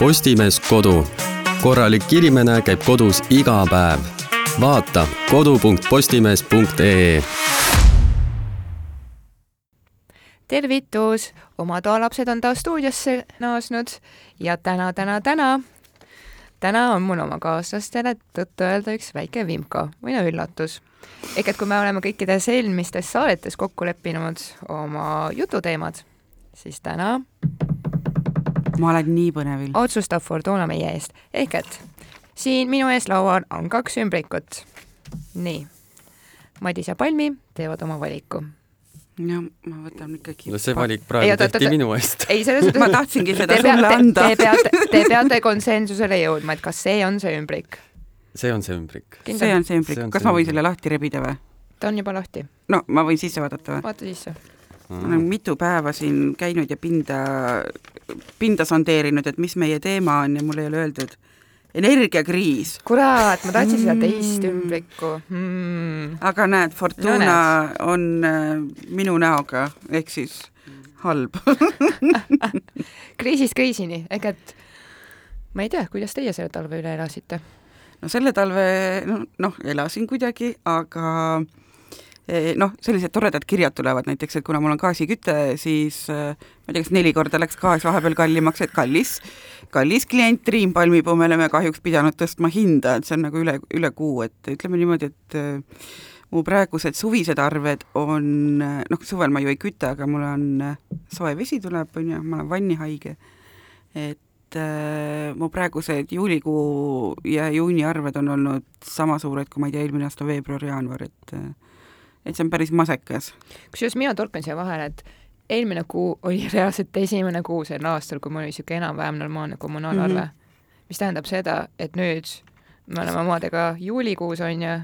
Postimees Kodu. korralik inimene käib kodus iga päev. vaata kodu.postimees.ee tervitus, oma toalapsed on taas stuudiosse naasnud ja täna, täna, täna, täna on mul oma kaaslastele tõtt-öelda üks väike vimka või no üllatus. ehk et kui me oleme kõikides eelmistes saadetes kokku leppinud oma jututeemad, siis täna ma olen nii põnevil. otsustab Fortuna meie eest, ehk et siin minu ees laual on kaks ümbrikut. nii, Madis ja Palmi teevad oma valiku ja ma võtan ikkagi. no see valik praegu tehti minu eest. ei, selles suhtes ma tahtsingi seda te sulle peate, anda. te peate, te peate konsensusele jõudma, et kas see on see ümbrik. see on see ümbrik. see on see ümbrik, kas ma võin selle lahti rebida või? ta on juba lahti. no ma võin sisse vaadata või? vaata sisse. Ma olen mitu päeva siin käinud ja pinda, pinda sondeerinud, et mis meie teema on ja mulle ei ole öeldud. energiakriis. kurat, ma tahtsin seda teist Mm. ümbrikku mm.. aga näed, Fortuna No on äh, minu näoga, ehk siis halb kriisist kriisini, ehk et ma ei tea, kuidas teie selle talve üle elasite? no selle talve no- noh, elasin kuidagi, aga noh, sellised toredad kirjad tulevad näiteks, et kuna mul on gaasiküte, siis eh, ma ei tea, kas neli korda läks gaas vahepeal kallimaks, et kallis, kallis klient Triin Palmipuu, me oleme kahjuks pidanud tõstma hinda, et see on nagu üle, üle kuu, et ütleme niimoodi, et eh, mu praegused suvised arved on, noh, suvel ma ju ei küta, aga mul on eh, soe vesi tuleb, on ju, ma olen vannihaige, et mu praegused juulikuu ja juuni arved on olnud sama suured kui ma ei tea, eelmine aasta veebruar-jaanuar, et äh, et see on päris masekas. kusjuures mina torkan siia vahele, et eelmine kuu oli reaalselt esimene kuu sel aastal, kui mul oli niisugune enam-vähem normaalne kommunaalarve mm. -hmm. mis tähendab seda, et nüüd me oleme omadega juulikuus, on ju,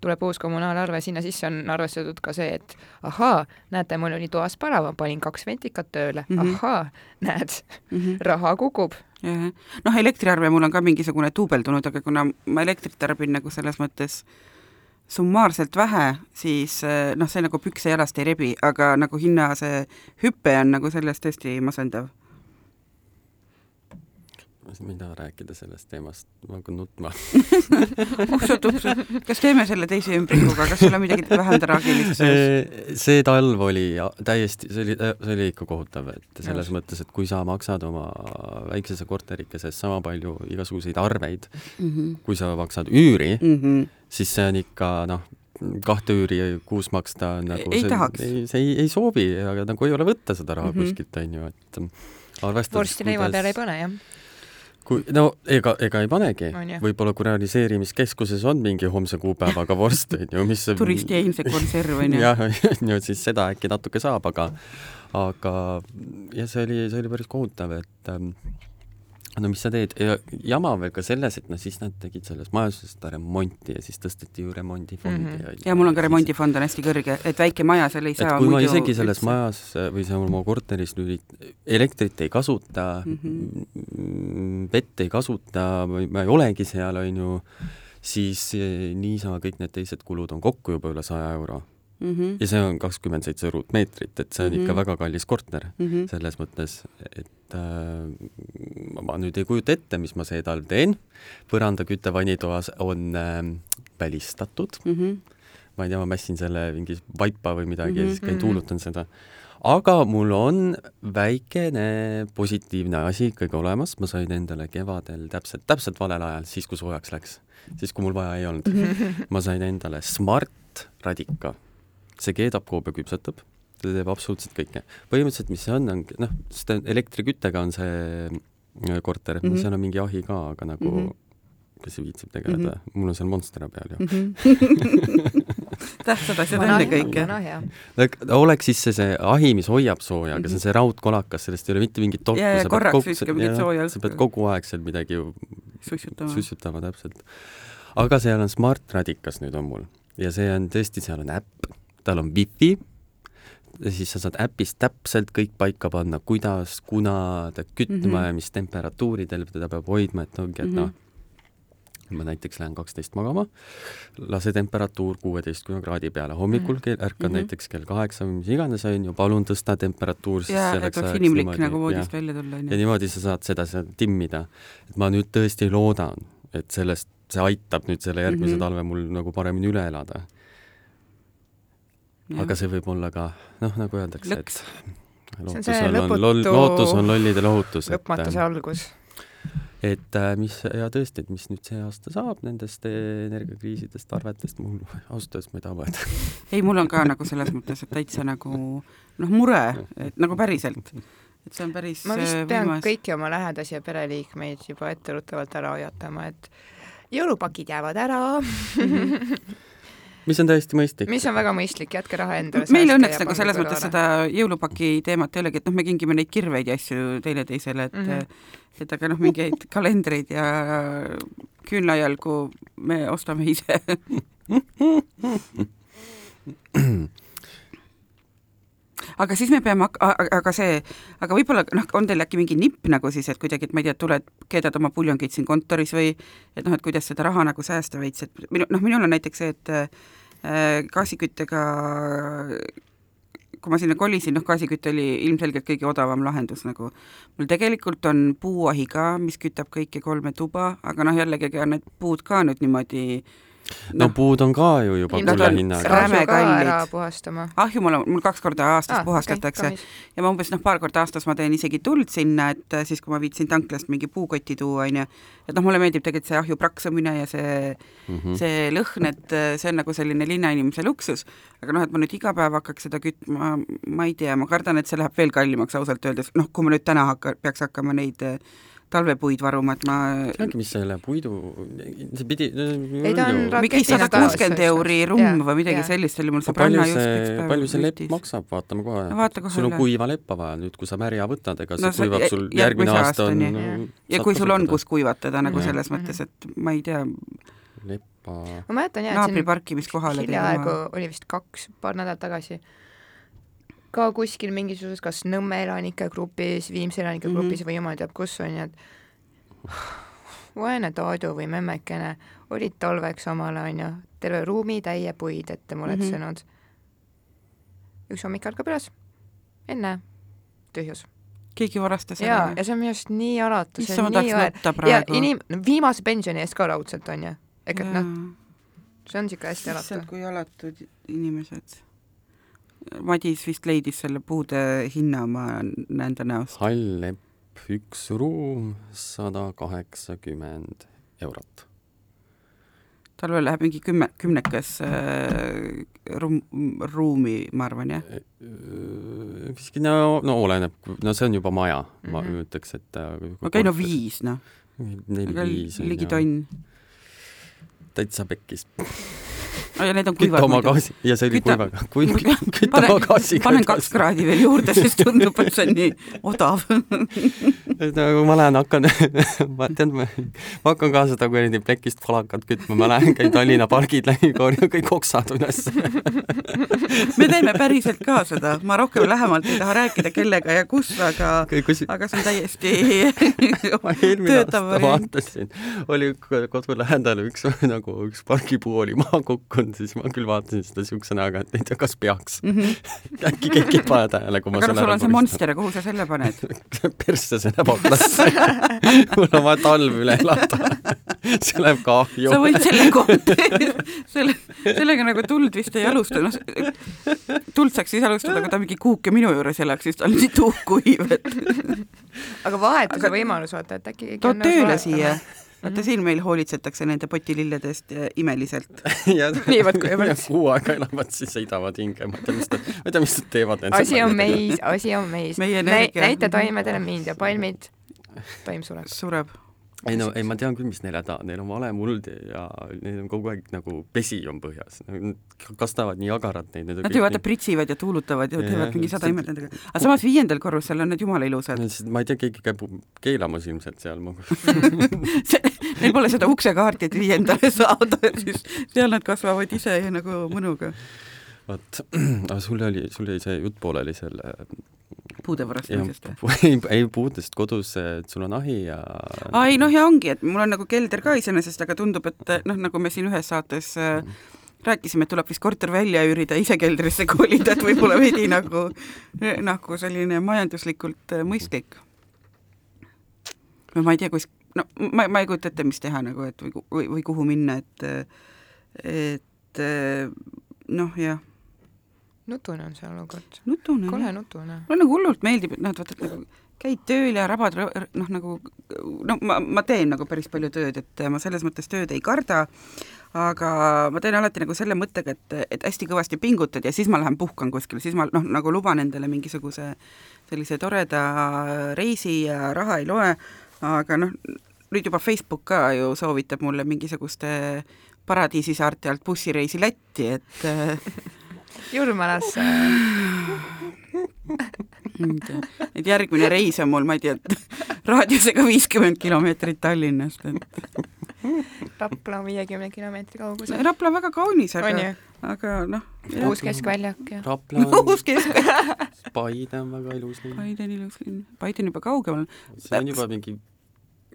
tuleb uus kommunaalarve, sinna sisse on arvestatud ka see, et ahaa, näete, mul oli toas palav, ma panin kaks ventikat tööle mm. -hmm. ahaa, näed Mm -hmm. raha kukub. noh, elektriarve mul on ka mingisugune duubeldunud, aga kuna ma elektrit tarbin nagu selles mõttes summaarselt vähe, siis äh, noh, see nagu pükse jalast ei rebi, aga nagu hinna see hüpe on nagu sellest tõesti masendav. Mida rääkida sellest teemast, ma hakkan nutma. uksud-uksud, kas teeme selle teise ümbrikuga, kas sul on midagi vähem traagilist sees? see talv oli täiesti, see oli, see oli ikka kohutav, et selles mõttes, et kui sa maksad oma väiksese korterikeses sama palju igasuguseid arveid, mm -hmm. kui sa maksad üüri, mm -hmm. siis see on ikka noh, kahte üüri kuus maksta nagu Ei see, tahaks. ei, see ei, ei soobi, aga nagu ei ole võtta seda raha mm. -hmm. kuskilt, on ju, et arvestades vorsti leiva peale ei pane, jah. Kui no ega, ega ei panegi jah., võib-olla kui realiseerimiskeskuses on mingi homse kuupäevaga vorst, on ju, mis turisti eilse konserv on ju. jah, on ju, siis seda äkki natuke saab, aga aga ja see oli, see oli päris kohutav, et ähm, no mis sa teed ja jama veel ka selles, et noh, siis nad tegid selles majas seda remonti ja siis tõsteti ju remondifondi Mhm. ja ja mul on ka remondifond on hästi kõrge, et väike maja seal ei et saa kui ma isegi selles üldse. majas äh, või seal oma korteris nüüd elektrit ei kasuta Mhm. mm, vett ei kasuta või ma ei olegi seal, on ju, siis eh, niisama kõik need teised kulud on kokku juba üle saja euro mm. -hmm. ja see on kakskümmend seitse ruutmeetrit, et see on mm -hmm. ikka Mhm. väga kallis korter Mm -hmm. selles mõttes, et äh, ma nüüd ei kujuta ette, mis ma see talv teen. põrandaküte vannitoas on äh, välistatud, Mm -hmm. ma ei tea, ma mässin selle mingi vaipa või midagi mm -hmm. ja siis käin Mhm. tuulutan seda. aga mul on väikene positiivne asi ikkagi olemas, ma sain endale kevadel täpselt, täpselt valel ajal, siis kui soojaks läks, siis kui mul vaja ei olnud, ma sain endale Smart Radica. See keedab, koobab, küpsetab, ta teeb absoluutselt kõike. põhimõtteliselt, mis see on, on noh, sest elektriküttega on see äh, korter mm, Mhm. -hmm. seal on mingi ahi ka, aga nagu mm Mhm. -hmm. kes viitsib tegeleda mm, Mhm. -hmm. mul on seal Monstera peal ju. tähtsad asjad vana enne hea, kõike. vana hea. oleks siis see, see ahi, mis hoiab sooja, aga see on see raudkolakas, sellest ei ole mitte mingit tolku. Mhm. Jaa, ja korraks viskab mingit sooja sa pead kogu aeg seal midagi ju sussutama. sussutama täpselt. aga seal on Smart Radicas nüüd on mul ja see on tõesti, seal on äpp, tal on wifi ja siis sa saad äpist täpselt kõik paika panna, kuidas, kuna ta kütma mm Mhm. -hmm. ja mis temperatuuridel teda peab hoidma, et ongi, et Mhm. noh, ma näiteks lähen kaksteist magama, lase temperatuur kuueteistkümne kraadi peale, hommikul kell, ärkan mm -hmm. näiteks kell kaheksa või mis iganes, on ju, palun tõsta temperatuur siis ja, et selleks ajaks inimlik niimoodi, nagu voodist välja tulla, ja onju. niimoodi sa saad seda seal timmida. et ma nüüd tõesti loodan, et sellest, see aitab nüüd selle järgmise Mhm. mm -hmm. talve mul nagu paremini üle elada. Aga see võib olla ka noh, nagu öeldakse, et See on lootus see on, on loll, lootus on lollide lohutus, et lõpmatuse algus. et äh, mis ja tõesti, et mis nüüd see aasta saab nendest energiakriisidest, arvetest, mul ausalt öeldes ma ei taha mõelda. ei, mul on ka nagu selles mõttes, et täitsa nagu noh, mure, et nagu päriselt, et see on päris ma vist äh, pean võimas. kõiki oma lähedasi ja pereliikmeid juba etteruttavalt ära hoiatama, et jõulupakid jäävad ära, mis on täiesti mõistlik. mis on väga mõistlik, jätke raha endale. meil õnneks nagu selles mõttes seda jõulupaki teemat ei olegi, et noh, me kingime neid kirveid ja asju teineteisele, et mm. -hmm. et aga noh, mingeid kalendreid ja küünlajalgu me ostame ise. aga siis me peame aga see, aga võib-olla noh, on teil äkki mingi nipp nagu siis, et kuidagi, et ma ei tea, tuled, keedad oma puljongid siin kontoris või et noh, et kuidas seda raha nagu säästa veits, et minu, noh, minul on näiteks see, et äh, gaasiküttega kui ma sinna kolisin, noh gaasiküte oli ilmselgelt kõige odavam lahendus nagu. mul tegelikult on puuahi ka, mis kütab kõiki kolme tuba, aga noh, jällegi ega need puud ka nüüd niimoodi no puud on ka ju juba kulla hinnaga. räme kallid. ära puhastama ahju mul on, mul kaks korda aastas ah, puhastatakse okay, ja ma umbes noh, paar korda aastas ma teen isegi tuld sinna, et äh, siis, kui ma viitsin tanklast mingi puukotti tuua, onju, et noh, mulle meeldib tegelikult see ahju praksumine ja see mm. -hmm. see lõhn, et äh, see on nagu selline linnainimese luksus, aga noh, et ma nüüd iga päev hakkaks seda kütma, ma ei tea, ma kardan, et see läheb veel kallimaks ausalt öeldes, noh, kui ma nüüd täna hakka, peaks hakkama neid äh, talvepuid varuma, et ma teadki, mis selle puidu, see pidi. Ei, ta on mingi sada kuuskümmend euri rumm või midagi jaa. sellist oli mul palju sõbranna just see üks, päev palju see lepp maksab, vaatame kohe. No vaata sul on kuiva leppa vaja nüüd, kui sa märja võtad, ega see No kuivab sul järgmine aasta on ja kui sul on, kus kuivatada nagu Mhm. selles mõttes, et ma ei tea, leppa, ma mäletan jah, et siin hiljaaegu oli vist kaks, paar nädalat tagasi ka kuskil mingisuguses kas Nõmme elanike grupis, Viimsi elanike Mhm. grupis või jumal teab kus on ju, et vaene Toidu või memmekene olid talveks omale onju terve ruumitäie puid ette muretsenud mm. -hmm. üks hommik ärkab üles, enne tühjus. keegi varastas jaa, ja see on minu arust nii alatu, see issand, on ma nii nutta ja praegu. inim-, viimase pensioni eest ka raudselt onju, ehk et noh, see on siuke hästi alatu issand, kui alatud inimesed. Madis vist leidis selle puude hinna, ma näen ta näost. hall lepp, üks ruum, sada kaheksakümmend eurot. talvel läheb mingi kümme, kümnekas äh, ruum, ruumi, ma arvan, jah. siiski no, no oleneb, no see on juba maja mm, -hmm. ma Mhm. ütleks, et äh, okei, no viis, noh. neli-viis ligi. tonn. täitsa pekkis. Ja need on kuivad oma. gaasi ja see oli Küta- kuivaga, kui küta oma gaasiga. panen kaks kraadi veel juurde, sest tundub, et see on nii odav. nagu ma lähen hakkan, ma tean, ma hakkan ka seda kuradi plekist falakat kütma, ma lähen, käin Tallinna pargid läbi, korjan kõik oksad üles. me teeme päriselt ka seda, ma rohkem lähemalt ei taha rääkida, kellega ja kus, aga, kus aga see on täiesti töötav variant. vaatasin, oli kodu lähedal üks nagu üks pargipuu oli maha kukkunud, siis ma küll vaatasin seda siukse näoga, et ei tea, kas peaks. äkki keegi ei pane tähele, kui ma aga selle on see. monster ja kuhu sa selle paned? persse see läheb aklasse. mul on vaja talv üle elada. see läheb kahju sa. võid selle kohta, selle, sellega nagu tuld vist ei alusta, noh, tuld saaks siis alustada, kui ta mingi kuuke minu juures elaks, siis ta on nii tuhkuiv, et aga vahetuse Aga- võimalus, vaata, et äkki tood tööle vahetama. siia. Vaata siin meil hoolitsetakse nende potilillede eest eh, imeliselt. Viivad kõigepealt. kuu aega elavad, siis heidavad hinge, ma ei tea, mis nad, ma ei tea, mis nad teevad. asi on meis, asi on meis. Taimedele mind ja palmid, taim sureb. sureb. Ei no, ei ma tean küll, mis neil häda on, neil on vale muld ja neil on kogu aeg nagu pesi on põhjas. Kastavad nii agaralt neid. Nad ju vaata pritsivad ja tuulutavad ja teevad mingi sada imet nendega. aga samas viiendal korrusel on need jumala ilusad. ma ei tea, keegi käib keelamas ilmselt seal. Neil pole seda uksekaarti, et viiendale saada, siis seal nad kasvavad ise ja nagu mõnuga. vot, aga sul oli, sul jäi see jutt pooleli selle puude varastamisest või? ei, ei puudest kodus, et sul on ahi ja aa ei noh, ja ongi, et mul on nagu kelder ka iseenesest, aga tundub, et noh, nagu me siin ühes saates äh, rääkisime, et tuleb vist korter välja üürida, ise keldrisse kolida, et võib-olla veidi nagu, nagu selline majanduslikult äh, mõistlik. no ma ei tea, kus, no ma, ma ei kujuta ette, mis teha nagu, et või, või, või kuhu minna, et et noh, jah, nutune on see olukord. kole nutune. mulle nagu hullult meeldib, et noh, et vaata, nagu käid tööl ja rabad noh, nagu noh, ma, ma teen nagu päris palju tööd, et ma selles mõttes tööd ei karda, aga ma teen alati nagu selle mõttega, et, et hästi kõvasti pingutad ja siis ma lähen puhkan kuskile, siis ma noh, nagu luban endale mingisuguse sellise toreda reisi ja raha ei loe, aga noh, nüüd juba Facebook ka ju soovitab mulle mingisuguste paradiisisaarte alt bussireisi Lätti, et Jurmalasse. et järgmine reis on mul, ma ei tea, raadiusega viiskümmend kilomeetrit Tallinnast, et Rapla on viiekümne kilomeetri kaugusel. Rapla on väga kaunis, aga aga noh, uus keskväljak ja. Rapla on uus kesk-, Paide on väga ilus linn. Paide on ilus linn, Paide on juba kaugemal, see on juba mingi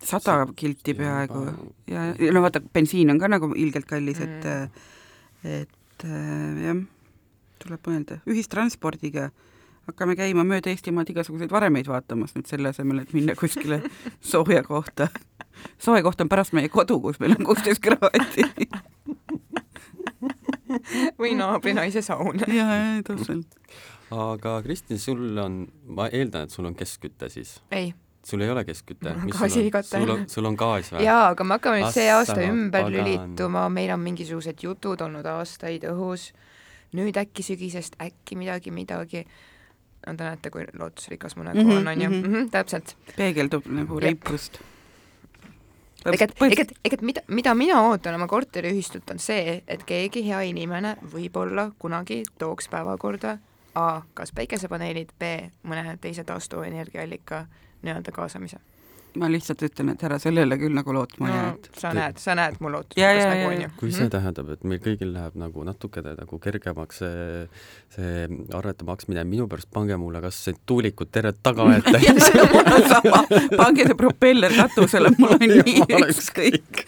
sada kilti peaaegu. ja, ja no vaata, bensiin on ka nagu ilgelt kallis, et et äh, jah, tuleb mõelda, ühistranspordiga hakkame käima mööda Eestimaad igasuguseid varemeid vaatamas nüüd selle asemel, et minna kuskile sooja kohta. soe koht on pärast meie kodu, kus meil on kuusteist kraadi. või naabrinaise saun. ja, ja täpselt. aga Kristin, sul on, ma eeldan, et sul on keskküte siis? ei, sul ei ole keskküte gaasikate. sul on, sul on gaas või? jaa, aga me hakkame nüüd see aasta ümber pagan. lülituma, meil on mingisugused jutud olnud aastaid õhus, nüüd äkki sügisest äkki midagi, midagi. no te näete, kui lootusrikas mu nägu Mhm, on, on ju mhm., täpselt. peegeldub nagu reipust. ega, ega, ega mida, mida mina ootan oma korteriühistult, on see, et keegi hea inimene võib-olla kunagi tooks päevakorda A, kas päikesepaneelid, B, mõne teise taastuvenergiaallika nii-öelda kaasamise. Ma lihtsalt ütlen, et ära sellele küll nagu lootma jää, no et sa näed, sa näed mu Ja, lootusrikas ja, nägu ja, on ja. ju. kui see tähendab, et meil kõigil läheb nagu natukene nagu kergemaks see, see arvete maksmine, minu pärast pange mulle kas see tuulikud terve tagaaed täis. mul on sama, pange see propeller katusele, mul on nii ükskõik.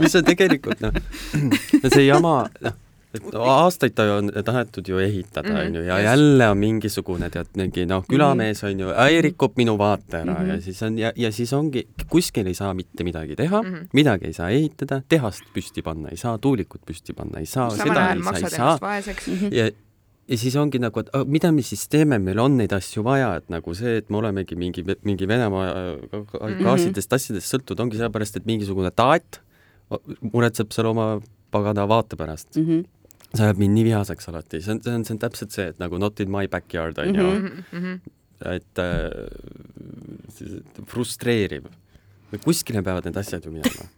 mis on tegelikult noh, see jama, noh, et aastaid ta on tahetud ju ehitada, Mhm, onju, ja just. jälle on mingisugune tead mingi noh, külamees on ju, rikub minu vaate ära Mhm. ja siis on ja, ja siis ongi, kuskil ei saa mitte midagi teha Mhm., midagi ei saa ehitada, tehast püsti panna ei saa, tuulikut püsti panna ei saa, seda ei saa, ei saa vaeseks. ja, ja siis ongi nagu, et mida me siis teeme, meil on neid asju vaja, et nagu see, et me olemegi mingi, mingi Venemaa äh, ga- Mhm. gaasidest, asjadest sõltuvad, ongi sellepärast, et mingisugune taat muretseb seal oma pagana vaate pärast. Mhm. See ajab mind nii vihaseks alati, see on, see on, see on täpselt see, et nagu not in my backyard on ju, Mhm. et äh, frustreeriv. kuskile peavad need asjad ju minema.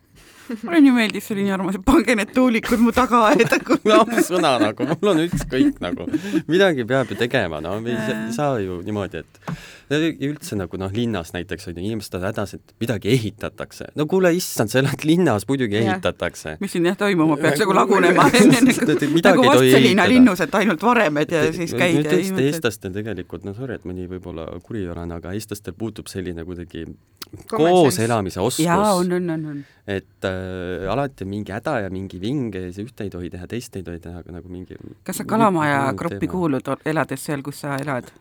Mulle nii meeldis, see oli nii armas, et pange need tuulikud mu tagaaeda, kui sõna nagu, mul on ükskõik nagu, midagi peab ju tegema, no me ei saa, ju niimoodi, et üldse nagu noh, linnas näiteks on ju inimesed on hädas, et midagi ehitatakse. no kuule, issand, sa elad linnas, muidugi ehitatakse. mis siin jah toimuma peaks, nagu lagunema. Midagi nagu Vastseliina linnus, et ainult varemed ja siis käid ja ihmetad. eestlastel tegelikult, no sorry, et ma nii võib-olla kuri olen, aga eestlastel puutub selline kuidagi koos elamise jaa, oskus on, on, on, on. Et äh, alati on mingi häda ja mingi vinge ja siis ühte ei tohi teha, teist ei tohi teha, aga nagu mingi kas sa Kalamaja gruppi kuulud, elades seal, kus sa elad?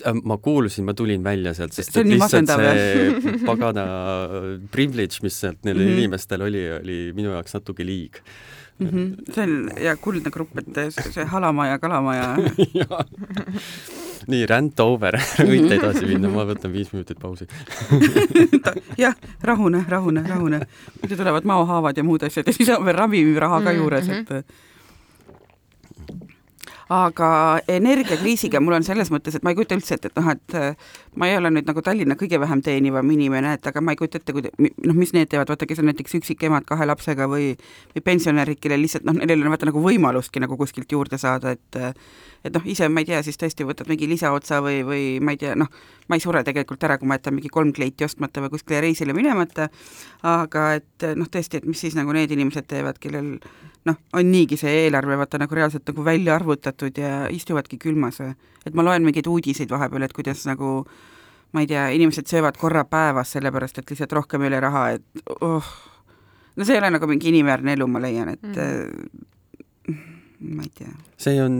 Äh, ma kuulsin, ma tulin välja sealt, sest See et lihtsalt masendav, see pagana privilege, mis sealt neil mm. -hmm. inimestel oli, oli minu jaoks natuke liig. see on ja kuldne grupp, et see Halamaja, Kalamaja. nii, rant over, võite edasi minna, ma võtan viis minutit pausi. jah, rahune, rahune, rahune. muidu tulevad maohaavad ja muud asjad ja siis on veel ravimiraha ka Mhm, juures, mhm. et aga energiakriisiga mul on selles mõttes, et ma ei kujuta üldse ette, et noh, et äh, ma ei ole nüüd nagu Tallinna kõige vähem teenivam inimene, et aga ma ei kujuta ette, kuida-, noh, mis need teevad, vaata, kes on näiteks üksikemad kahe lapsega või või pensionärid, kellel lihtsalt noh, neil ei ole vaata nagu võimalustki nagu kuskilt juurde saada, et äh, et noh, ise ma ei tea, siis tõesti võtad mingi lisaotsa või, või ma ei tea, noh, ma ei sure tegelikult ära, kui ma jätan mingi kolm kleiti ostmata või kuskile reisile minemata, aga et noh, tõesti, et mis siis nagu need inimesed teevad, kellel noh, on niigi see eelarve vaata nagu reaalselt nagu välja arvutatud ja istuvadki külmas et ma loen mingeid uudiseid vahepeal, et kuidas nagu ma ei tea, inimesed söövad korra päevas sellepärast, et lihtsalt rohkem ei ole raha, et oh, no see ei ole nagu mingi inimväärne elu, ma leian, et mm. ma ei tea. see on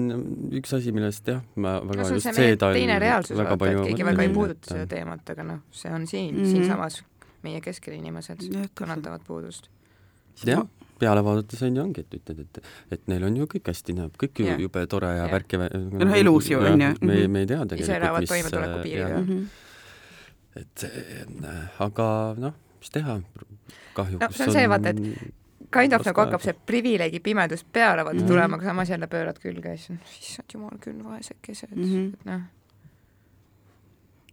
üks asi, millest jah, ma väga no just see talv teine reaalsus, väga vaata, et palju keegi väga ei puuduta seda teemat, aga noh, see on siin mm. -hmm. siinsamas meie keskel inimesed kannatavad puudust. jah, peale vaadates on ju ongi, et ütled, et et neil on ju kõik hästi, näeb kõik ju Jah. jube tore ja Jah. värk ja noh, elus ju on ju. me ei, Mhm. me ei tea tegelikult, elavad mis toimetuleku äh, piiriga. jah, -hmm. et äh, aga noh, mis teha, kahjuks No see on see, vaata, et kind of nagu hakkab see privileegi pimedus peale vaata Mhm. tulema, aga samas jälle pöörad külge ja siis on, issand jumal küll, vaesekesed mm, Mhm. -hmm. et noh,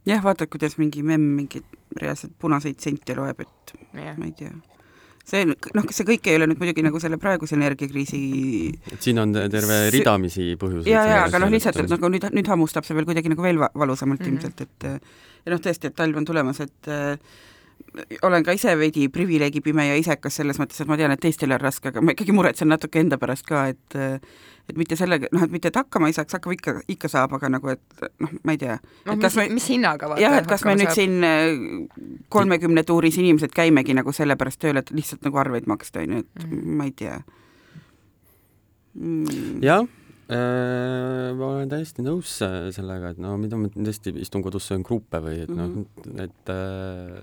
jah, vaatad, kuidas mingi memm mingeid reaalselt punaseid sente loeb, et jah. ma ei tea. See noh, see kõik ei ole nüüd muidugi nagu selle praeguse energiakriisi et siin on terve ridamisi põhjuseid. ja, ja aga noh, lihtsalt, et nagu nüüd, nüüd hammustab see veel kuidagi nagu veel va- valusamalt mm. -hmm. ilmselt, et ja noh, tõesti, et talv on tulemas, et äh, olen ka ise veidi privileegipime ja isekas selles mõttes, et ma tean, et teistel on raske, aga ma ikkagi muretsen natuke enda pärast ka, et et mitte sellega, noh, et mitte et hakkama ei saaks, hakkama ikka, ikka saab, aga nagu, et noh, ma ei tea. noh, et mis, mis hinnaga vaata jah, et kas me nüüd saab? siin äh, kolmekümne tuuris inimesed käimegi nagu sellepärast tööl, et lihtsalt nagu arveid maksta, on ju, et Mhm. ma ei tea mm. jah ma olen täiesti nõus äh, sellega, et no mida ma tõesti istun kodus, söön kruupe või et noh, et äh,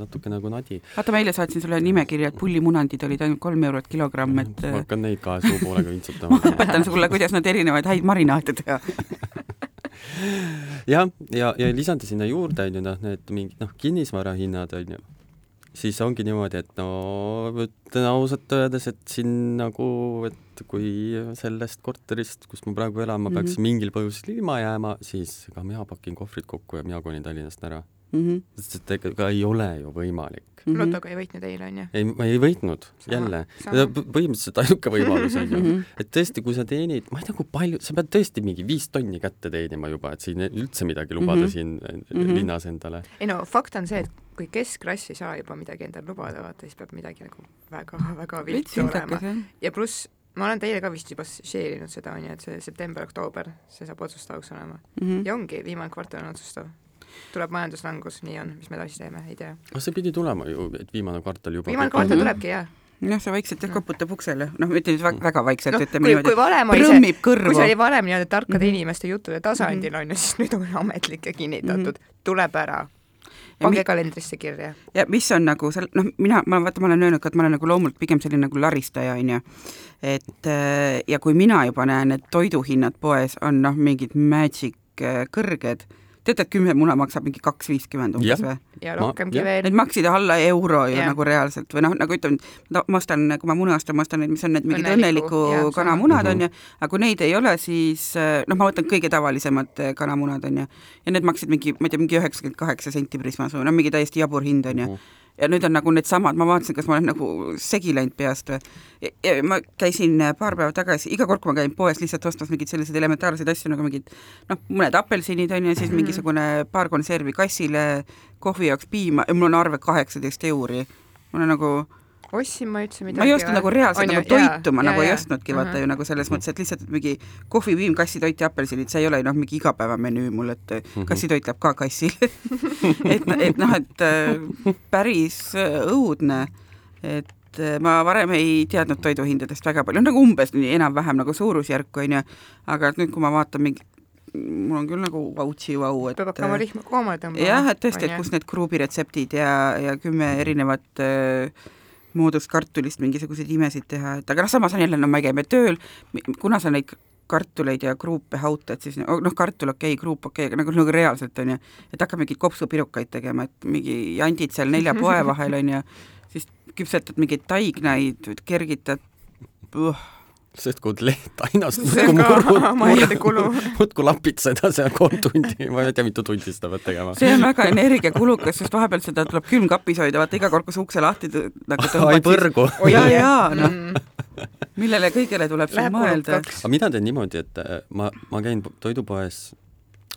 natuke nagu nadi. vaata, ma eile saatsin sulle nimekirja, et pullimunandid olid ainult kolm eurot kilogramm, et ma äh, hakkan neid kahe suu poolega vintsutama. õpetan sulle, kuidas nad erinevaid häid marinaate teha. jah, ja, ja lisada sinna juurde on ju noh, need mingid noh, kinnisvarahinnad on ju, siis ongi niimoodi, et no ütlen ausalt öeldes, et siin nagu, et kui sellest korterist, kus ma praegu elan, ma peaks Mhm. mingil põhjusel ilma jääma, siis ega mina pakin kohvrid kokku ja mina konin Tallinnast ära. Mhm. sest et ega ei ole ju võimalik. lotoga ei võitnud eile onju. ei, ma ei võitnud, Sama, jälle. põhimõtteliselt ainuke võimalus on ju Mhm. et tõesti, kui sa teenid, ma ei tea, kui palju, sa pead tõesti mingi viis tonni kätte teenima juba, et siin üldse midagi lubada mm. -hmm. siin mm. -hmm. linnas endale. ei no fakt on see, et kui keskklass ei saa juba midagi endale lubada, vaata siis peab midagi nagu väga-väga viltu olema ja pluss ma olen teile ka vist juba share inud seda onju, et see september-oktoober, see saab otsustavaks olema Mhm. ja ongi, viimane kvartal on otsustav. tuleb majanduslangus, nii on, mis me edasi teeme, ei tea. aga see pidi tulema ju, et viimane kvartal juba viimane kvartal Mhm. tulebki jah. jah, see vaikselt jah koputab uksele, noh, mitte nüüd väga, väga vaikselt noh, ütleme kui, niimoodi kui, prõmmib kui kõrvu see. oli varem nii-öelda tarkade Mhm. inimeste juttude tasandil onju, siis nüüd on ametlik ja kinnitatud, Mhm. tuleb ära. Pange kalendrisse kirja. ja mis on nagu seal, noh, mina, ma vaata, ma olen öelnud ka, et ma olen nagu loomult pigem selline nagu laristaja, on ju. et äh, ja kui mina juba näen, et toiduhinnad poes on noh, mingid magic äh, kõrged, teate, et kümme muna maksab mingi kaks viiskümmend umbes Jah. või? ja rohkemgi veel Need. maksid alla euro ju Jah. nagu reaalselt või noh, nagu ütleme, ma ostan, kui ma mune ostan, ma ostan neid, mis on need mingid Õnneliku, õnneliku kanamunad sama. on ju, aga kui neid ei ole, siis äh, noh, ma võtan kõige tavalisemad äh, kanamunad on ju, ja need maksid mingi, ma ei tea, mingi üheksakümmend kaheksa senti Prismas või no mingi täiesti jabur hind on ju Mhm. Ja nüüd on nagu needsamad, ma vaatasin, kas ma olen nagu segi läinud peast või. ma käisin äh, paar päeva tagasi, iga kord, kui ma käin poes lihtsalt ostmas mingeid selliseid elementaarseid asju nagu mingid noh, mõned apelsinid on ju, siis Mhm. mingisugune paar konservi kassile, kohvi jaoks piima ja mul on arve kaheksateist euri. mul on nagu, ostsin ma üldse midagi. ma ei ostnud nagu reaalselt nagu toitu, ma nagu ei ostnudki vaata Mhm. ju nagu selles mõttes, et lihtsalt mingi kohvi, piim, kassitoit ja apelsinid, see ei ole noh, mingi igapäevamenüü mul, et Mhm. kassitoit läheb ka kassile et, et noh, et äh, päris äh, õudne, et äh, ma varem ei teadnud toiduhindadest väga palju, nagu umbes nii enam-vähem nagu suurusjärku onju, aga et nüüd, kui ma vaatan mingi mul on küll nagu vautsi-vau, et peab hakkama rihma koomale tõmbama. jah, et tõesti, et kus need kruubiretseptid ja, ja kümme erinevat äh, moodust kartulist mingisuguseid imesid teha, et aga noh, samas on jälle, no me käime tööl, kuna sa neid kartuleid ja kruupe hautad, siis noh, kartul okei okay,, kruup okei okay,, aga nagu, nagu reaalselt on ju, et hakkab mingeid kopsupirukaid tegema, et mingi jandid seal nelja poe vahel on ju, siis küpsetad mingeid taignaid, kergitad uh,, sest kui leht ainast muudkui lapid seda seal kolm tundi, ma ei tea, mitu tundi seda pead tegema. see on väga energiakulukas, sest vahepeal seda tuleb külmkapis hoida, vaata iga kord, kui sa ukse lahti nagu ai tõmbad, põrgu. ja, ja noh, mm. millele kõigele tuleb siin Läheb mõelda. aga mina teen niimoodi, et äh, ma, ma käin po- toidupoes,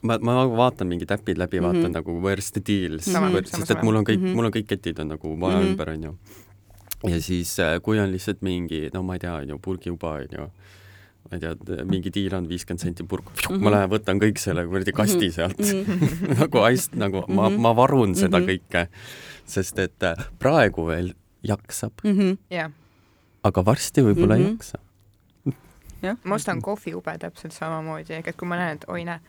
ma, ma vaatan mingid äpid läbi, vaatan Mhm. nagu where's the deal, sest et mul on kõik Mhm., mul on kõik ketid on nagu maja Mhm. ümber, onju. Ja siis, kui on lihtsalt mingi, no ma ei tea, on ju, purgiuba on ju, ma ei tea, mingi diil on viiskümmend senti purk mm, -hmm. ma lähen võtan kõik selle kuradi kasti sealt mm. -hmm. nagu aist-, nagu ma, ma varun seda Mhm. kõike, sest et äh, praegu veel jaksab, Mhm. jah, aga varsti võib-olla mm -hmm. Mhm. ei jaksa. jah, ma ostan kohviube täpselt samamoodi, ehk et kui ma näen, et oi näe,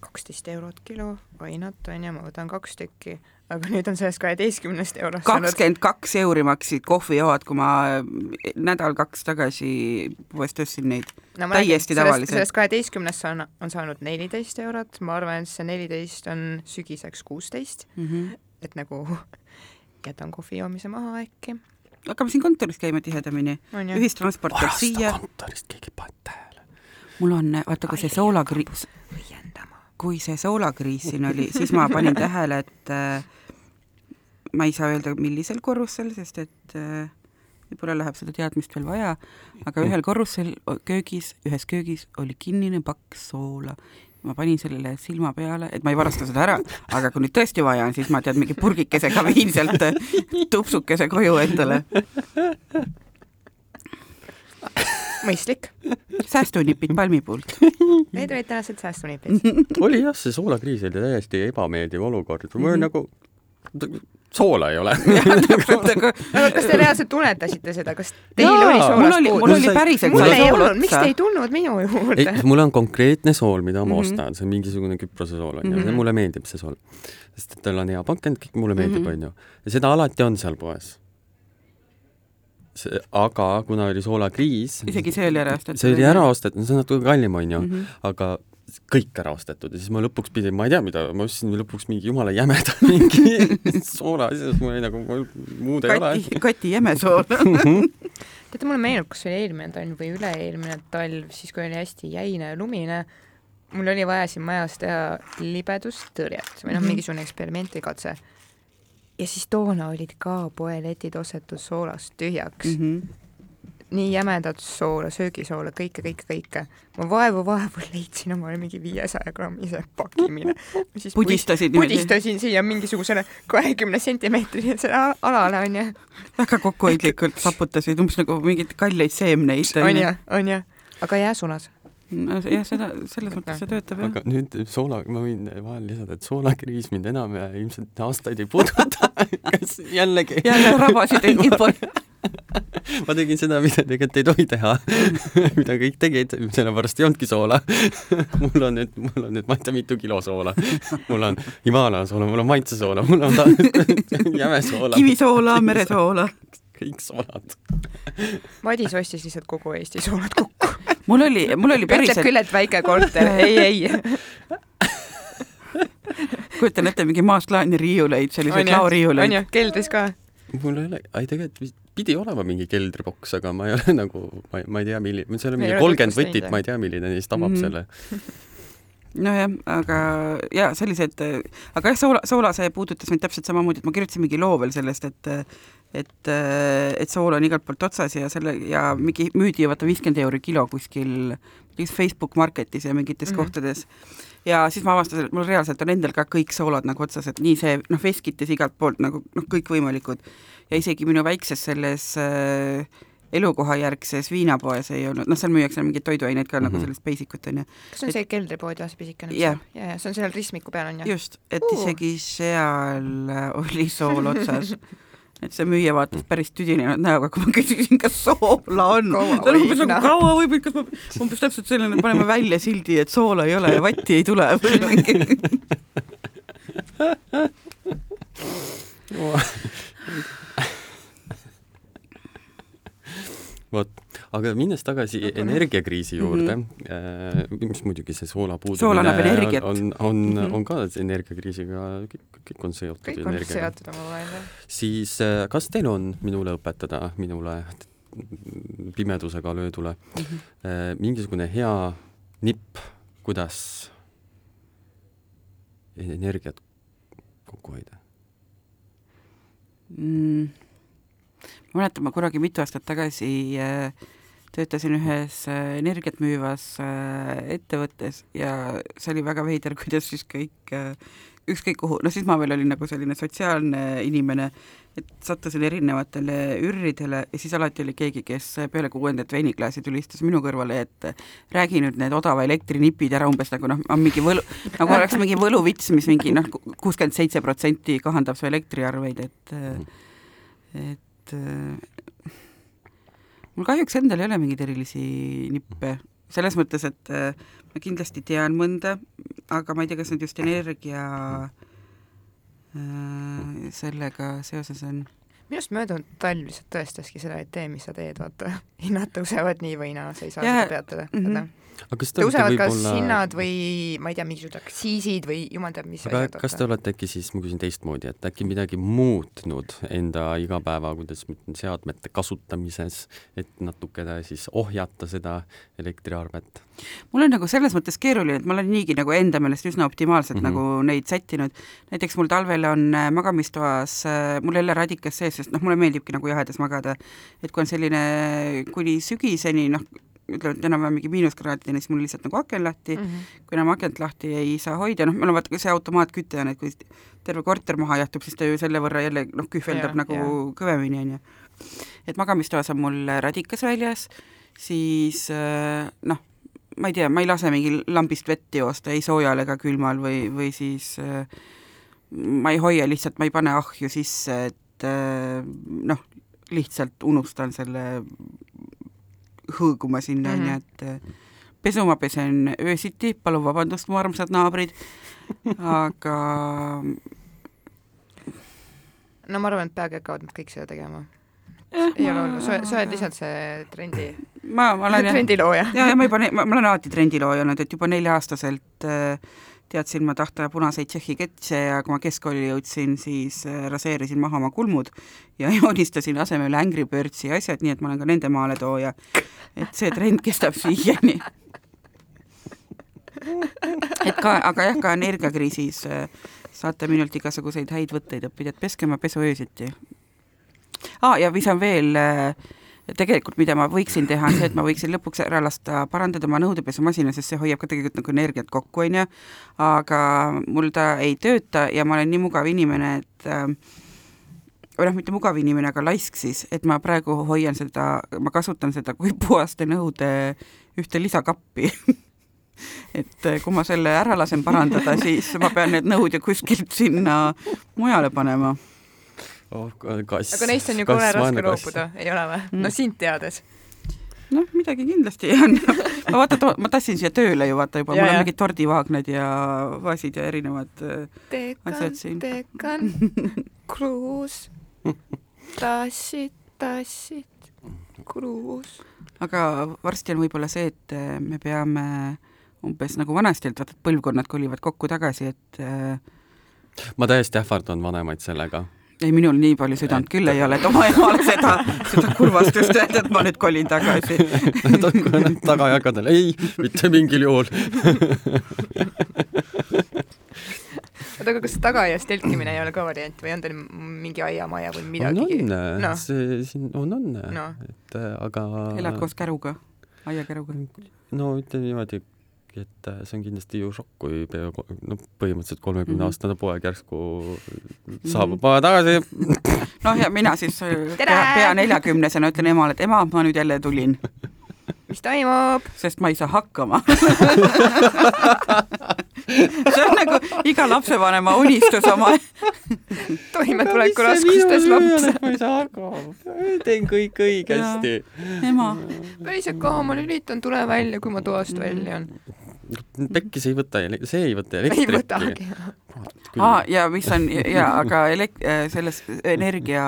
kaksteist eurot kilo, oi not on ju, ma võtan kaks tükki, aga nüüd on sellest kaheteistkümnest eurost saanud. kakskümmend kaks euri maksid kohvijoad, kui ma nädal-kaks tagasi poest ostsin neid. no, täiesti räägin, sellest, kaheteistkümnest on, on saanud neliteist eurot, ma arvan, et see neliteist on sügiseks kuusteist, et nagu jätan kohvi joomise maha äkki, hakkame siin kontoris käima tihedamini, ühistransport tuleb vahest siia, kontorist keegi pannud tähele. mul on, vaata kui see soolakriis, kui see soolakriis siin oli, siis ma panin tähele, et äh, ma ei saa öelda, millisel korrusel, sest et äh, võib-olla läheb seda teadmist veel vaja, aga ühel korrusel köögis, ühes köögis oli kinnine paks soola. ma panin sellele silma peale, et ma ei varasta seda ära, aga kui nüüd tõesti vaja on, siis ma tead mingi purgikesega viin sealt äh, tupsukese koju endale. mõistlik. säästunipid palmipuult. Need olid tänased säästunipid. oli jah, see soolakriis oli täiesti ebameeldiv olukord, mul mm. -hmm. nagu soola ei ole. kas te reaalselt tunnetasite seda, kas teil Jaa, oli mul soolast oli, mul puudu? oli päriselt mul ei sool olnud, miks te ei tulnud minu juurde mul on konkreetne sool, mida ma Mhm. ostan, see on mingisugune Küprose sool onju mm, -hmm. Mulle meeldib see sool. sest et tal on hea pakend, kõik mulle meeldib Mhm. onju. ja seda alati on seal poes. aga kuna oli soolakriis, isegi see oli ära ostetud. see oli ära ostetud, see on natuke kallim onju mm. -hmm. aga kõik ära ostetud ja siis ma lõpuks pidin, ma ei tea, mida, ma ostsin lõpuks mingi jumala jämeda mingi soola asja, siis mul oli nagu muud ei ole. Kati, Kati jämesool. teate, mulle meenub, kas see oli eelmine talv või üle-eelmine talv, siis kui oli hästi jäine ja lumine, mul oli vaja siin majas teha libedustõrjet või noh, Mhm. mingisugune eksperiment või katse. ja siis toona olid ka poeletid ostetud soolast tühjaks mm. Mhm. -hmm. Nii jämedat soola, söögisoola, kõike, kõike, kõike. ma vaevu-vaevu leidsin omale mingi viiesaja grammise paki, mille ma siis pudistasid niimoodi, pudistasin siia mingisugusele kahekümne sentimeetrisele alale onju, väga kokkuhoidlikult saputasid, umbes nagu mingeid kalleid seemneid. onju, onju, aga jääsulas. no jah, seda, selles mõttes see töötab jah. aga nüüd soola, ma võin vahel lisada, et soolakriis mind enam ilmselt aastaid ei puuduta. kas jällegi, jälle rabasid endid poole. ma tegin seda, mida tegelikult ei tohi teha, mida kõik tegid, sellepärast ei olnudki soola. mul on nüüd, mul on nüüd ma ei tea mitu kilo soola. mul on Himalaia soola, mul on maitsesoola, mul on ta- jäme soola, kivisoola, meresoola. kõik soolad. Madis ostis lihtsalt kogu Eesti soolad kokku. mul oli, mul oli ütleb päriselt, küll, et väike korter, ei, ei. kujutan ette mingi maast laeni riiuleid, selliseid laoriiuleid. onju, keldris ka. Mul ei ole, ei tegelikult pidi olema mingi keldriboks, aga ma ei ole nagu, ma ei, ma ei tea, milline, seal on mingi kolmkümmend võtit, ma ei tea, milline neist avab Mhm. selle. nojah, aga ja sellised, aga jah, soola, soola see puudutas mind täpselt samamoodi, et ma kirjutasin mingi loo veel sellest, et et, et sool on igalt poolt otsas ja selle ja mingi müüdi ju vaata viiskümmend euri kilo kuskil Facebook Marketis ja mingites mm. -hmm. kohtades. Ja siis ma avastasin, et mul reaalselt on endal ka kõik soolad nagu otsas, et nii see noh, veskites igalt poolt nagu noh, kõikvõimalikud ja isegi minu väikses selles äh, elukohajärgses viinapoes ei olnud, noh, seal müüakse mingeid toiduaineid ka mm -hmm. nagu Mhm. sellist basic ut onju kas on see keldripood jah, see pisikene? Jah. ja, ja see on seal ristmiku peal onju. just, et Uh. isegi seal oli sool otsas. et see müüja vaatas päris tüdinenud näoga, kui ma küsisin, kas soola on. Ta oli umbes nagu kaua võib, kas ma, umbes täpselt selline, et paneme välja sildi, et soola ei ole ja vatti ei tule või mingi. vot, aga minnes tagasi energiakriisi juurde Mhm. mm, -hmm. mis muidugi see soola puudumine Sool annab energiat. on, on mm. -hmm. on ka energiakriisiga, kõik, kõik on seotud kõik on energiaga. seotud omavahel jah. siis äh, kas teil on minule õpetada, minule pimedusega löödule Mhm. äh, mingisugune hea nipp, kuidas energiat kokku hoida? mm.. ma mäletan, ma kunagi mitu aastat tagasi äh, töötasin ühes äh, energiat müüvas äh, ettevõttes ja see oli väga veider, kuidas siis kõik äh, ükskõik kuhu, no siis ma veel olin nagu selline sotsiaalne inimene et sattusin erinevatele ürridele ja siis alati oli keegi, kes peale kuuendat veiniklaasi tuli, istus minu kõrvale, et räägi nüüd need odava elektri nipid ära umbes nagu noh, on mingi võlu, nagu oleks mingi võluvits, mis mingi noh, kuuskümmend seitse protsenti kahandab su elektriarveid, et et mul kahjuks endal ei ole mingeid erilisi nippe, selles mõttes, et ma kindlasti tean mõnda, aga ma ei tea, kas need just energia äh, sellega seoses on. minu arust möödunud talv lihtsalt tõestaski seda, et tee, mis sa teed, vaata, hinnad tõusevad nii või naa, sa ei saa Jaa, seda peatada mm. -hmm aga kas te olete tõusevad kas võib-olla hinnad või ma ei tea, mingisugused aktsiisid või jumal teab, mis aga kas te olete äkki siis, ma küsin teistmoodi, et äkki midagi muutnud enda igapäeva, kuidas ma ütlen, seadmete kasutamises, et natukene siis ohjata seda elektriarvet? mul on nagu selles mõttes keeruline, et ma olen niigi nagu enda meelest üsna optimaalselt mm -hmm. nagu neid sättinud. näiteks mul talvel on äh, magamistoas, äh, mul jälle radikas sees, sest noh, mulle meeldibki nagu jahedas magada. et kui on selline kuni sügiseni, noh, ütleme, et enam-vähem mingi miinuskraadideni, siis mul lihtsalt nagu aken lahti mm, -hmm. kui enam akent lahti ei saa hoida, noh, meil on vaata see automaatküte on, et kui terve korter maha jahtub, siis ta ju selle võrra jälle noh, kühveldab ja, nagu ja. kõvemini, on ju. et magamistoas on mul radikas väljas, siis äh, noh, ma ei tea, ma ei lase mingi lambist vett joosta ei soojal ega külmal või, või siis äh, ma ei hoia lihtsalt, ma ei pane ahju sisse, et äh, noh, lihtsalt unustan selle hõõguma sinna, onju, Mhm. et äh, pesu ma pesen öösiti, palun vabandust, mu armsad naabrid, aga no ma arvan, et peagi hakkavad nad kõik seda tegema. ei ole hullu, sa, sa oled lihtsalt see trendi, ma, ma olen trendilooja. ja, ja ma juba, ma, ma olen alati trendilooja olnud, et juba nelja-aastaselt äh, teadsin ma tahta punaseid Tšehhi ketse ja kui ma keskkooli jõudsin, siis äh, raseerisin maha oma kulmud ja joonistasin asemele Angry Birdsi asjad, nii et ma olen ka nende maaletooja. et see trend kestab siiani. et ka, aga jah, ka energiakriisis äh, saate minult igasuguseid häid võtteid õppida, et peske oma pesu öösiti. aa, ja mis on veel äh, tegelikult, mida ma võiksin teha, on see, et ma võiksin lõpuks ära lasta parandada oma nõudepesumasina, sest see hoiab ka tegelikult nagu energiat kokku, on ju, aga mul ta ei tööta ja ma olen nii mugav inimene, et äh, või noh, mitte mugav inimene, aga laisk siis, et ma praegu hoian seda, ma kasutan seda kui puhaste nõude ühte lisakappi. Et äh, kui ma selle ära lasen parandada, siis ma pean need nõud ju kuskilt sinna mujale panema oh, kass. aga neist on ju kole raske loobuda, ei ole või? no sind teades. noh, midagi kindlasti on. ma vaata, ma tassin siia tööle ju vaata juba, mul on mingid tordivaagnad ja vaasid ja erinevad äh, tekan, asjad siin. tekan, kruus, tassid, tassid, kruus. aga varsti on võib-olla see, et äh, me peame umbes nagu vanasti, et vaata, et põlvkonnad kolivad kokku tagasi, et äh, ma täiesti ähvardan vanemaid sellega ei, minul nii palju südant küll ei ole, et oma emale seda, seda kurvastust öelda, et ma nüüd kolin tagasi Nad on tagajalgadel, ei, mitte mingil juhul oota, aga kas tagaaias telkimine ei ole ka variant või on teil mingi aiamaja või midagi? on, on no. see siin on, on no., et äh, aga elad koos käruga, aiakäruga? no ütleme niimoodi, et äh, see on kindlasti ju šokk, kui pea, no põhimõtteliselt kolmekümne aastane poeg järsku saabub maja tagasi. noh, ja mina siis äh, pea, pea neljakümnesena ütlen emale, et ema, ma nüüd jälle tulin. mis toimub? sest ma ei saa hakkama see on nagu iga lapsevanema unistus oma toimetulekuraskustes laps. ma ei saa hakkama, teen kõik õigesti. ema. päriselt ka, ma lülitan tule välja, kui ma toast Mhm. välja on. pekkis ei võta, see ei võta elektrit. ei võtagi. aa, ja mis on ja aga elek-, selles energia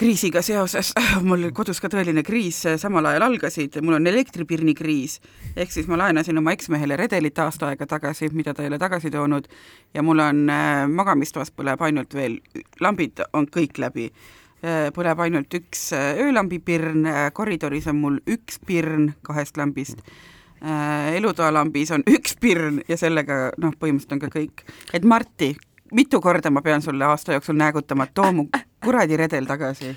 kriisiga seoses, mul kodus ka tõeline kriis samal ajal algasid, mul on elektripirni kriis, ehk siis ma laenasin oma eksmehele redelit aasta aega tagasi, mida ta ei ole tagasi toonud, ja mul on äh, magamistoas põleb ainult veel, lambid on kõik läbi. Äh,, põleb ainult üks äh, öölambipirn. Äh,, koridoris on mul üks pirn kahest lambist. Äh,, elutoalambis on üks pirn ja sellega noh, põhimõtteliselt on ka kõik. et Marti, mitu korda ma pean sulle aasta jooksul näägutama, et too mu kuradi redel tagasi.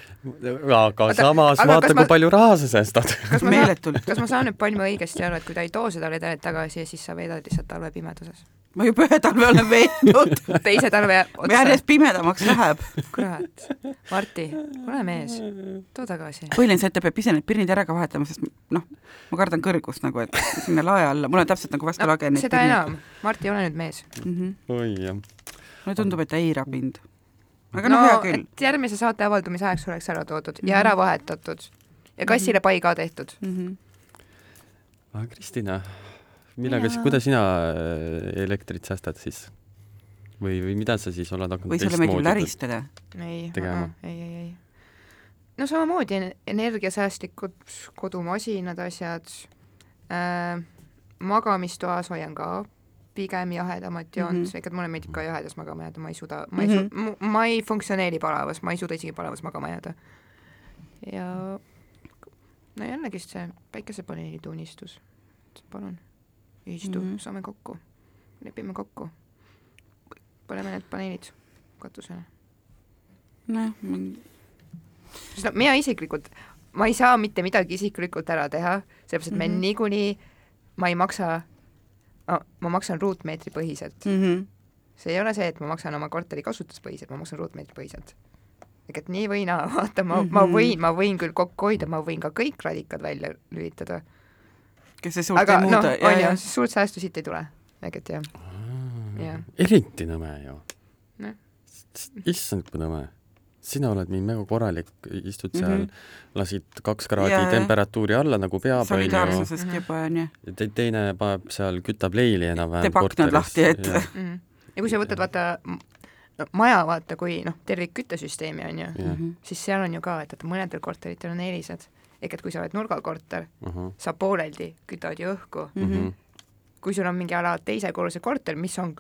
aga samas aga vaata, kui ma- palju raha sa säästad. kas ma saan, meeletult. kas ma saan nüüd Palmi õigesti aru, et kui ta ei too seda redelit tagasi, siis sa veedad lihtsalt talve pimeduses? ma juba ühe talve olen veetnud teise talve otsa järjest. pimedamaks läheb. kurat, Marti, ole mees, too tagasi. põhiline see, et ta peab ise need pirnid ära ka vahetama, sest noh, ma kardan kõrgust nagu, et sinna lae alla, mul on täpselt nagu vastu lage need seda enam, Marti, ole nüüd mees. mm. -hmm. oi jah. Mulle tundub, et ta eirab mind. aga no, no hea küll. et järgmise saate avaldumise ajaks oleks ära toodud ja Mhm. ära vahetatud ja kassile pai ka tehtud. Mm -hmm. Kristina, millega kuidas sina äh, elektrit säästad siis? või, või mida sa siis oled hakanud või sulle meeldib läristada? ei, Tegema. ei, ei, ei. no samamoodi en- energiasäästlikud kodumasinad, asjad äh,. magamistoas hoian ka pigem jahedamat joont mm, Mhm. -hmm. ega mulle meeldib ka jahedas magama jääda, ma ei suuda, ma ei mm Mhm. -hmm., ma ei funktsioneeri palavas, ma ei suuda isegi palavas magama jääda. ja no jällegist see päikesepaneelide unistus, palun, istu mm, Mhm. -hmm. saame kokku, lepime kokku, paneme need paneelid katusele. nojah, sest no mina isiklikult, ma ei saa mitte midagi isiklikult ära teha, sellepärast et mm -hmm. Mhm. me niikuinii, ma ei maksa, ma maksan ruutmeetri põhiselt. Mhm. see ei ole see, et ma maksan oma korteri kasutuspõhiselt, ma maksan ruutmeetri põhiselt. ehk et nii või naa, vaata, ma mm, -hmm. ma Mhm. võin, ma võin küll kokku hoida, ma võin ka kõik radikad välja lülitada, kes see suurt aga ei muuda,, on ju, suurt säästu siit ei tule. ehk et jah, Jah. eriti nõme ju Noh.. issand, kui nõme. Sina oled nii mega korralik, istud seal mm, Mhm. -hmm. lasid kaks kraadi jah. temperatuuri alla nagu peab, onju. solidaarsusest Mhm. juba onju. Te, teine paneb seal, kütab leili enam-vähem Teeb aknad lahti, et- mm. ja kui sa võtad, vaata, no maja, vaata, kui noh, tervik küttesüsteemi on ju, jah, Mhm. siis seal on ju ka, et, et mõnedel korteritel on eelised. ehk et kui sa oled nurgakorter, ahah, sa pooleldi kütad ju õhku. Mhm. kui sul on mingi ala teise korruse korter, mis on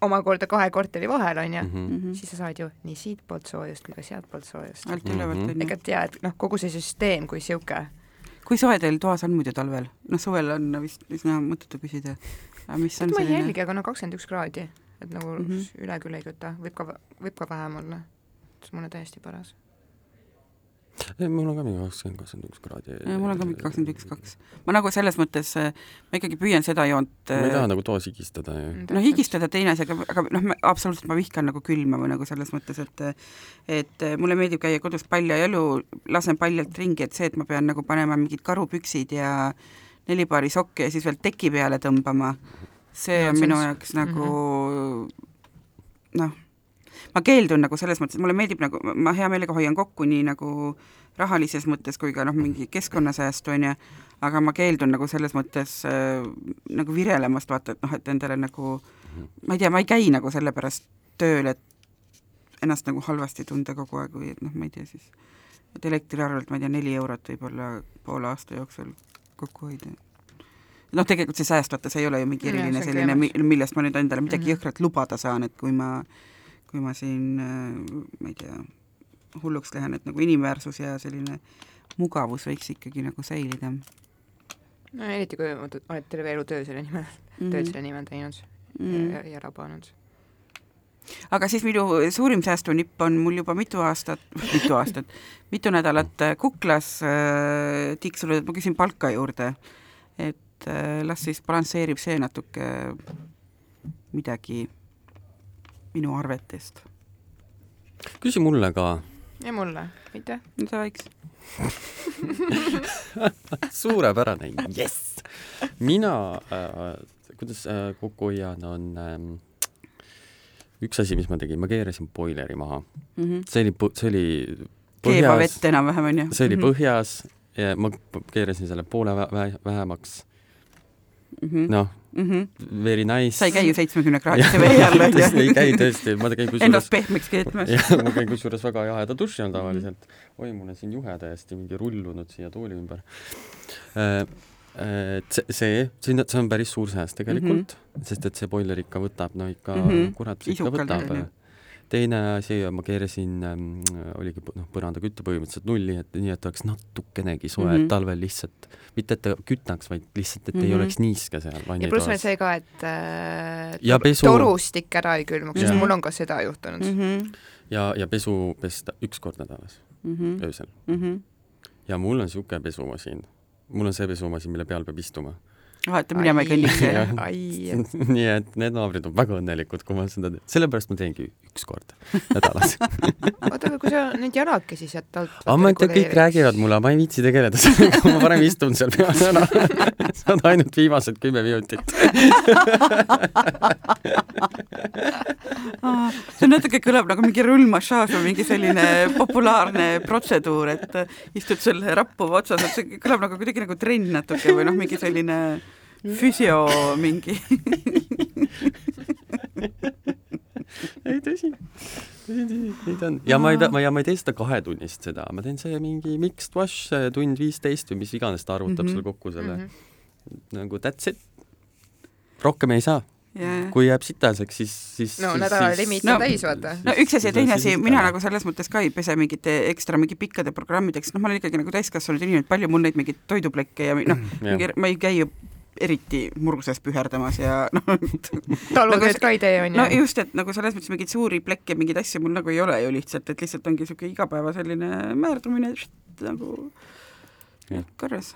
omakorda kahe korteri vahel, on ju, Mhm. siis sa saad ju nii siitpoolt soojust kui ka sealtpoolt soojust. alt Mhm. ülevalt ehk onju. et jaa, et noh, kogu see süsteem kui sihuke, kui soe teil toas on muidu talvel? noh, suvel on vist üsna mõttetu küsida. aga mis on ma ei selline? jälgi, aga no kakskümmend üks kraadi, et nagu mm. -hmm. üle küll ei küta, võib ka, võib ka vähem olla. see on mulle täiesti paras. Mul on ka mingi kakskümmend, kakskümmend üks kraadi. mul on ka mingi kakskümmend üks, kaks. ma nagu selles mõttes, ma ikkagi püüan seda joont ma ei taha nagu toas higistada ju. no higistada teine asi, aga, aga noh, ma absoluutselt, ma vihkan nagu külma või nagu selles mõttes, et et mulle meeldib käia kodus paljajalu, lasen paljalt ringi, et see, et ma pean nagu panema mingid karupüksid ja neli paari sokke ja siis veel teki peale tõmbama, see Jaa, on minu jaoks nagu noh, ma keeldun nagu selles mõttes, mulle meeldib nagu, ma hea meelega hoian kokku nii nagu rahalises mõttes kui ka noh, mingi keskkonnasäästu onju, aga ma keeldun nagu selles mõttes äh, nagu virelemast vaata, et noh, et endale nagu ma ei tea, ma ei käi nagu sellepärast tööl, et ennast nagu halvasti tunda kogu aeg või et noh, ma ei tea siis, et elektriarvelt ma ei tea, neli eurot võib-olla poole aasta jooksul kokku hoida. noh, tegelikult see sääst, vaata, see ei ole ju mingi eriline on selline, millest ma nüüd endale midagi Mhm. jõhkrat lubada saan, et kui ma, kui ma siin äh, ma ei tea, hulluks lähen, et nagu inimväärsus ja selline mugavus võiks ikkagi nagu säilida no eriti, kui oled terve elu töö selle nimel mm, -hmm. tööd selle nimel teinud mm -hmm. ja, ja rabanud. aga siis minu suurim säästunipp on mul juba mitu aastat, mitu aastat, mitu nädalat äh, kuklas äh, tiksunud, et ma küsin palka juurde. et äh, las siis balansseerib see natuke midagi minu arvetest. küsi mulle ka. ja mulle, aitäh. mida võiks? suurepärane, jess. mina äh,, kuidas äh, kokku hoian, on ähm, üks asi, mis ma tegin, ma keerasin boileri maha. see oli, see oli põhjas, vett enam-vähem onju. see oli põhjas ja ma keerasin selle poole vä- vä- vähemaks. põhjas. noh, very nice. sa ei käi ju seitsmekümne kraadise vee all onju. ei käi tõesti, ma käin kusjuures Ennast pehmeks keetmas. ma käin kusjuures väga jaheda duši all tavaliselt. oi, mul on siin juhe täiesti mingi rullunud siia tooli ümber. et see, see, see, see on päris suur sääst tegelikult mm, -hmm. sest et see boiler ikka võtab, no ikka mm, Mhm. -hmm. kurat, ikka Isukalt võtab. Teine asi, ma keerasin ähm,, oligi noh, põrandakütte põhimõtteliselt nulli, et nii, et oleks natukenegi soe mm Mhm. -hmm. talvel lihtsalt, mitte et ta kütaks, vaid lihtsalt, et mm -hmm. Mhm. ei oleks niiske seal ja pluss veel see ka, et äh, Ja pesu- torustik ära ei külmuks, sest mul on ka seda juhtunud mm. Mhm. ja, ja pesu pesta üks kord nädalas, öösel. Mhm. ja mul on niisugune pesumasin, mul on see pesumasin, mille peal peab istuma. Ah, et minema ei kõnniks nii et need naabrid on väga õnnelikud, kui ma seda teen, sellepärast ma teengi üks kord nädalas. oota, aga kui sa neid jalakesi sealt alt aga ma ei tea, kõik räägivad mulle, ma ei viitsi tegeleda sellega, ma parem istun seal peal ära. saad ainult viimased kümme minutit. Aa, see on natuke kõlab nagu mingi rullmassaaž või mingi selline populaarne protseduur, et istud selle rappuva otsas, et see kõlab nagu kuidagi nagu trenn natuke või noh, mingi selline füsio mingi. ei tõsi, tõsi, tõsi, nii ta on. ja ma ei ma ja ma ei tee seda kahetunnist seda, ma teen see mingi mixed wash tund viisteist või mis iganes ta arvutab mm. -hmm. seal kokku selle mm. -hmm. nagu that's it. rohkem ei saa, Yeah. kui jääb sitaseks, siis, siis no nädala siis, limiit no- on täis, vaata. no üks asi ja teine asi, mina nagu selles mõttes ka ei pese mingite ekstra mingi pikkade programmideks, noh, ma olen ikkagi nagu täiskasvanud inimene, palju mul neid mingeid toiduplekke ja noh, jah, ma ei käi ju eriti murguses püherdamas ja noh, talutööd Nagu- ka ei tee, no onju. just, et nagu selles mõttes mingeid suuri plekke, mingeid asju mul nagu ei ole ju lihtsalt, et lihtsalt ongi niisugune igapäeva selline määrdumine nagu Jah. korras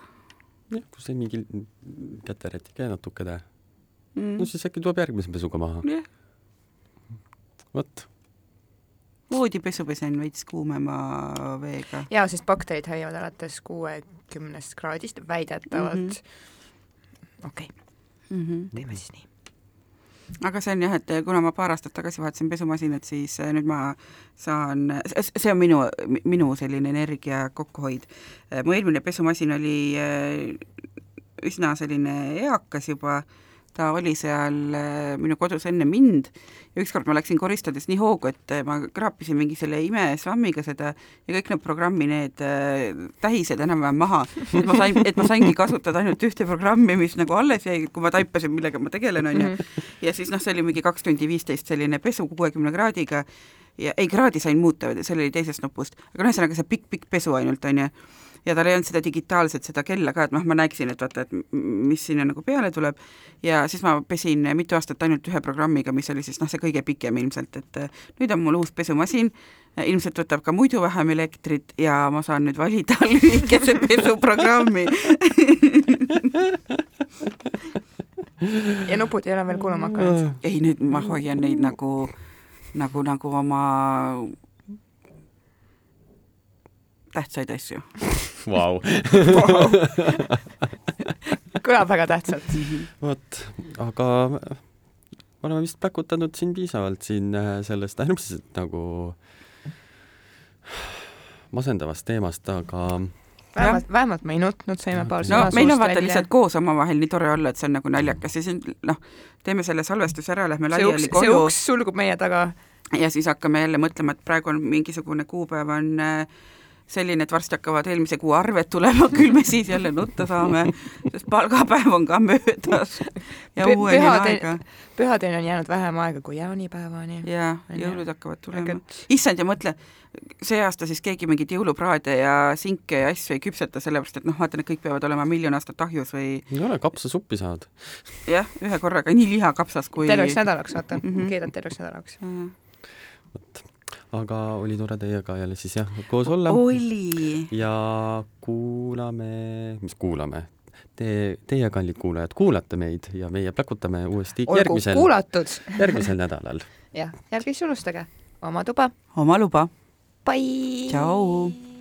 jah, kui see mingi käteräti käe natuke teha, mm. no. siis äkki tuleb järgmise pesuga maha, vot. voodipesu pesen veits kuumema veega. jaa, sest bakterid hävivad alates kuuekümnest kraadist väidetavalt mm. -hmm. Okei okay,, Mm -hmm. teeme siis nii. aga see on jah, et kuna ma paar aastat tagasi vahetasin pesumasinat, siis äh, nüüd ma saan, see on minu, minu selline energia kokkuhoid. mu eelmine pesumasin oli äh, üsna selline eakas juba, ta oli seal äh, minu kodus enne mind ja ükskord ma läksin koristades nii hoogu, et äh, ma kraapisin mingi selle imesvammiga seda ja kõik need programmi need äh, tähised enam-vähem maha, et ma sain, et ma saingi kasutada ainult ühte programmi, mis nagu alles jäi, kui ma taipasin, millega ma tegelen, onju. Mhm. ja siis noh, see oli mingi kaks tundi viisteist selline pesu kuuekümne kraadiga ja ei, kraadi sain muuta, see oli teisest nupust, aga no ühesõnaga see pikk-pikk pesu ainult onju. Ja tal ei olnud seda digitaalset, seda kella ka, et noh, ma näeksin, et vaata, et mis sinna nagu peale tuleb ja siis ma pesin mitu aastat ainult ühe programmiga, mis oli siis noh, see kõige pikem ilmselt, et äh, nüüd on mul uus pesumasin, ilmselt võtab ka muidu vähem elektrit ja ma saan nüüd valida lühikese pesuprogrammi. ja nupud ei ole veel kuluma hakanud. ei, nüüd ma hoian neid nagu, nagu, nagu oma tähtsaid asju. Vau, kõlab väga tähtsalt. vot, aga me oleme vist päkutanud siin piisavalt siin äh, sellest äärmiselt nagu masendavast teemast, aga vähemalt, vähemalt me ei nutnud, saime paar no sõna meil on vaata lihtsalt koos omavahel nii tore olla, et see on nagu naljakas. Ja siis noh, teeme selle salvestuse ära, lähme see laiali see koju. uks sulgub meie taga. ja siis hakkame jälle mõtlema, et praegu on mingisugune kuupäev on äh, selline, et varsti hakkavad eelmise kuu arved tulema, küll me siis jälle nutta saame, sest palgapäev on ka möödas ja Pü- uueni on pühade- aega pühadeni on jäänud vähem aega kui jaanipäevani. ja On ju. jõulud hakkavad tulema issand ja mõtle, see aasta siis keegi mingeid jõulupraade ja sinke ja asju ei küpseta, sellepärast et noh, vaata, need kõik peavad olema miljon aastat ahjus või ei ole, kapsasuppi saad. jah, ühe korraga nii lihakapsas kui terveks nädalaks, vaata mm. -hmm. keedad terveks nädalaks. Äh, aga oli tore teiega jälle siis jah, koos olla oli. ja kuulame, mis kuulame? Te, teie, kallid kuulajad, kuulate meid ja meie pläkutame uuesti olgu järgmisel, kuulatud. järgmisel nädalal. jah, ärge siis unustage oma tuba. oma luba. Bye. tšau.